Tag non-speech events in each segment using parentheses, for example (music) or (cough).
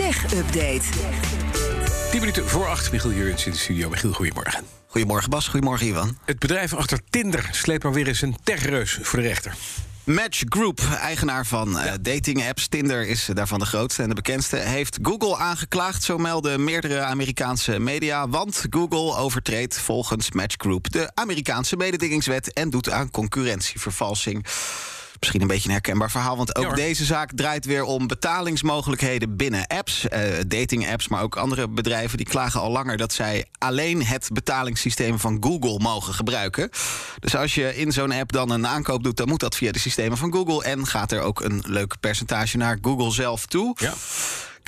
Tech Update. 10 minuten voor 8, Michiel Jurens in de studio. Michiel, goedemorgen. Goedemorgen Bas, goedemorgen Ivan. Het bedrijf achter Tinder sleept maar weer eens een techreus voor de rechter. Match Group, eigenaar van uh, dating-apps, Tinder is daarvan de grootste en de bekendste, heeft Google aangeklaagd, zo melden meerdere Amerikaanse media. Want Google overtreedt volgens Match Group de Amerikaanse mededingingswet en doet aan concurrentievervalsing. Misschien een beetje een herkenbaar verhaal, want ook deze zaak draait weer om betalingsmogelijkheden binnen apps, uh, dating-apps, maar ook andere bedrijven die klagen al langer dat zij alleen het betalingssysteem van Google mogen gebruiken. Dus als je in zo'n app dan een aankoop doet, dan moet dat via de systemen van Google en gaat er ook een leuk percentage naar Google zelf toe. Ja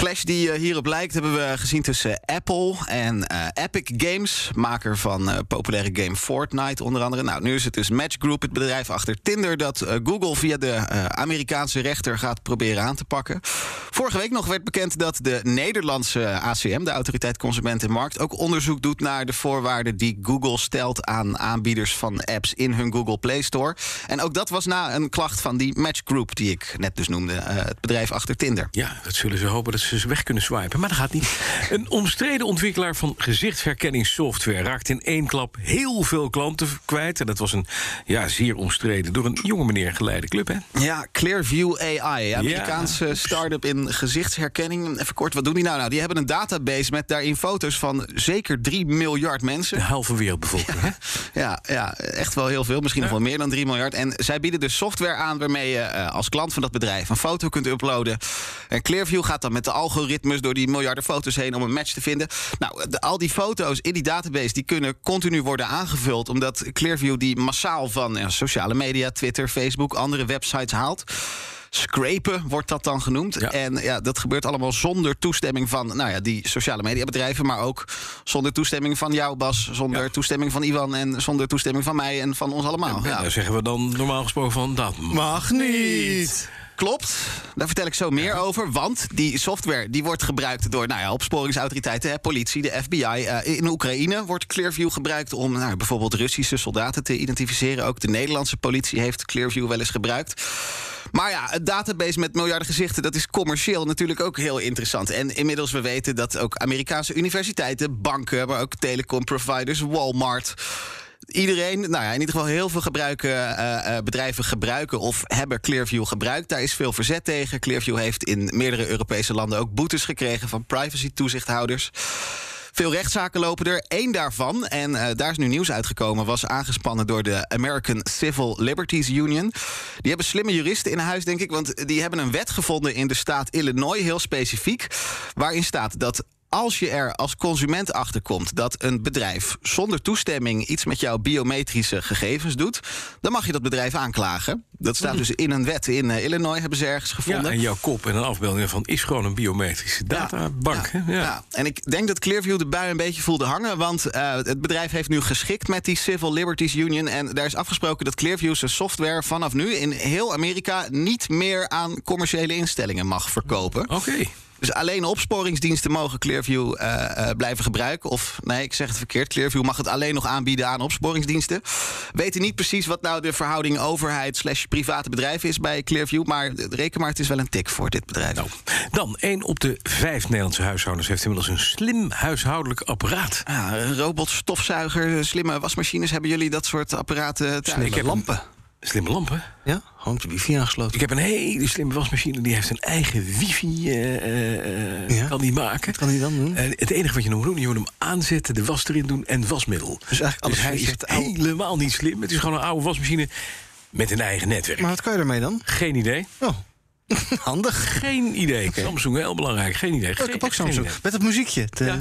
clash die uh, hierop lijkt hebben we gezien tussen Apple en uh, Epic Games, maker van populaire game Fortnite onder andere. Nou, nu is het dus Match Group, het bedrijf achter Tinder, dat Google via de Amerikaanse rechter gaat proberen aan te pakken. Vorige week nog werd bekend dat de Nederlandse ACM, de Autoriteit Consument en Markt, ook onderzoek doet naar de voorwaarden die Google stelt aan aanbieders van apps in hun Google Play Store. En ook dat was na een klacht van die Match Group, die ik net dus noemde, het bedrijf achter Tinder. Ja, dat zullen ze hopen dat ze weg kunnen swipen. Maar dat gaat niet. (laughs) Een omstreden ontwikkelaar van gezichtsherkenningssoftware raakt in één klap heel veel klanten kwijt. En dat was een ja, zeer omstreden, door een jonge meneer geleide club. Hè? Ja, Clearview AI, Amerikaanse ja. start-up in gezichtsherkenning. Even kort, wat doen die nou? Nou, die hebben een database met daarin foto's van zeker 3 miljard mensen. De halve wereldbevolking. Ja, ja, ja, echt wel heel veel. Misschien nog wel meer dan 3 miljard. En zij bieden dus software aan waarmee je uh, als klant van dat bedrijf een foto kunt uploaden. En Clearview gaat dan met de algoritmes door die miljarden foto's heen om een match te vinden. Nou, de, al die foto's in die database die kunnen continu worden aangevuld, omdat Clearview die massaal van ja, sociale media, Twitter, Facebook, andere websites haalt. Scrapen wordt dat dan genoemd. Ja. En ja, dat gebeurt allemaal zonder toestemming van nou ja, die sociale mediabedrijven. Maar ook zonder toestemming van jou, Bas. Zonder Ja. toestemming van Ivan. En zonder toestemming van mij en van ons allemaal. Ja, Ja. Daar zeggen we dan normaal gesproken van dat Mag niet. Klopt, daar vertel ik zo meer over. Want die software die wordt gebruikt door nou ja, opsporingsautoriteiten, hè, politie, de FBI. Eh, in Oekraïne wordt Clearview gebruikt om nou, bijvoorbeeld Russische soldaten te identificeren. Ook de Nederlandse politie heeft Clearview wel eens gebruikt. Maar ja, het database met miljarden gezichten, dat is commercieel natuurlijk ook heel interessant. En inmiddels we weten dat ook Amerikaanse universiteiten, banken, maar ook telecomproviders, Walmart. Iedereen, nou ja, in ieder geval heel veel gebruiken, eh, eh, bedrijven gebruiken of hebben Clearview gebruikt. Daar is veel verzet tegen. Clearview heeft in meerdere Europese landen ook boetes gekregen van privacy-toezichthouders. Veel rechtszaken lopen er. Eén daarvan, en eh, daar is nu nieuws uitgekomen, was aangespannen door de American Civil Liberties Union. Die hebben slimme juristen in huis, denk ik, want die hebben een wet gevonden in de staat Illinois, heel specifiek, waarin staat dat als je er als consument achter komt dat een bedrijf zonder toestemming iets met jouw biometrische gegevens doet, dan mag je dat bedrijf aanklagen. Dat staat dus in een wet in eh, Illinois, hebben ze ergens Ja, gevonden. en jouw kop en een afbeelding ervan is gewoon een biometrische databank. Ja, ja. Ja. en ik denk dat Clearview de bui een beetje voelde hangen. Want eh, het bedrijf heeft nu geschikt met die Civil Liberties Union. En daar is afgesproken dat Clearview zijn software vanaf nu in heel Amerika niet meer aan commerciële instellingen mag verkopen. Oké. Dus alleen opsporingsdiensten mogen Clearview eh, eh, blijven gebruiken. Of nee, ik zeg het verkeerd. Clearview mag het alleen nog aanbieden aan opsporingsdiensten. Weten niet precies wat nou de verhouding overheid slash private bedrijven is bij Clearview. Maar reken maar, het is wel een tik voor dit bedrijf. Nou, dan één op de vijf Nederlandse huishoudens heeft inmiddels een slim huishoudelijk apparaat. Robot, stofzuiger, slimme wasmachines. Hebben jullie dat soort apparaten thuis? Lampen. Slimme lampen. Ja, gewoon op de wifi aangesloten. Ik heb een hele slimme wasmachine. Die heeft een eigen wifi. eh, eh, eh, Ja? Kan die maken. Wat kan hij dan doen? Het enige wat je moet doen, je moet hem aanzetten, de was erin doen en wasmiddel. Dus eigenlijk alles hij is helemaal niet slim. Het is gewoon een oude wasmachine met een eigen netwerk. Maar wat kan je ermee dan? Geen idee. Oh, (laughs) handig. Geen idee. Samsung, heel belangrijk. Geen idee. Geen, ik heb ook Samsung. Met dat muziekje. Ja.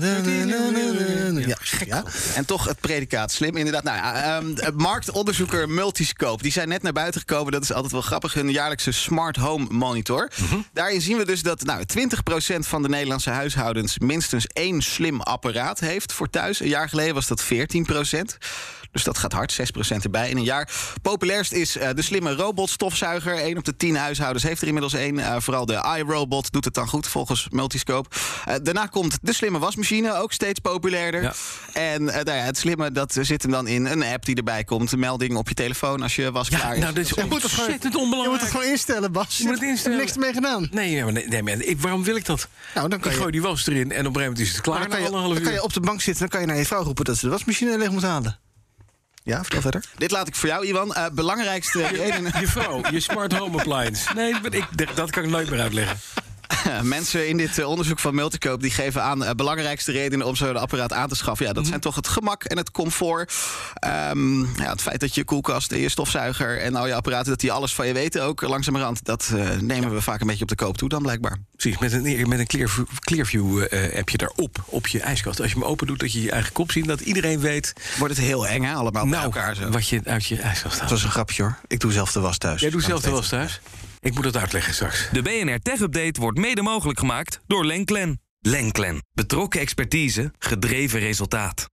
Ja, gek. Ja, en toch het predicaat slim, inderdaad. Nou ja, het marktonderzoeker Multiscope, die zijn net naar buiten gekomen. Dat is altijd wel grappig, hun jaarlijkse Smart Home Monitor. Daarin zien we dus dat nou, 20% van de Nederlandse huishoudens minstens één slim apparaat heeft voor thuis. Een jaar geleden was dat 14%. Dus dat gaat hard, 6% erbij in een jaar. Populairst is eh, de slimme robotstofzuiger. 1 op de 10 huishoudens heeft er inmiddels één. Eh, vooral de iRobot doet het dan goed, volgens Multiscope. Eh, daarna komt de slimme wasmachine, ook steeds populairder. Ja. En eh, nou ja, het slimme dat zit hem dan in een app die erbij komt. Een melding op je telefoon als je was Ja, klaar is. nou, dit is ontzettend Je moet onbelangrijk. het gewoon instellen, Bas. Je moet het instellen. Er niks mee gedaan. Nee, nee, maar, nee, nee, maar ik, waarom wil ik dat? Nou, dan kan ik je- gooi die was erin en op een gegeven moment is het klaar dan na kan, je, dan kan je op de bank zitten en dan kan je naar je vrouw roepen dat ze de wasmachine leeg moet halen. Ja, vertel verder. Dit laat ik voor jou, Iwan. Eh, belangrijkste (laughs) reden. Je vrouw, je smart home appliance. Nee, maar ik, dat kan ik nooit meer uitleggen. (laughs) Mensen in dit eh, onderzoek van Multicope die geven aan eh, belangrijkste redenen om zo'n apparaat aan te schaffen. Ja, dat zijn toch het gemak en het comfort. Ehm, ja, het feit dat je koelkast en je stofzuiger en al je apparaten, dat die alles van je weten ook langzamerhand. Dat eh, nemen we vaak een beetje op de koop toe dan blijkbaar. Precies, met een, met een Clearview, Clearview eh, heb je daarop, op je ijskast. Als je hem open doet, dat je je eigen kop ziet. Dat iedereen weet Wordt het heel eng, hè? Allemaal bij nou, elkaar zo. wat je uit je ijskast haalt. Dat is een grapje hoor. Ik doe zelf de was thuis. Jij doet zelf de was thuis? Ik moet het uitleggen straks. De BNR Tech Update wordt mede mogelijk gemaakt door Lenklen. Lenklen. Betrokken expertise, gedreven resultaat.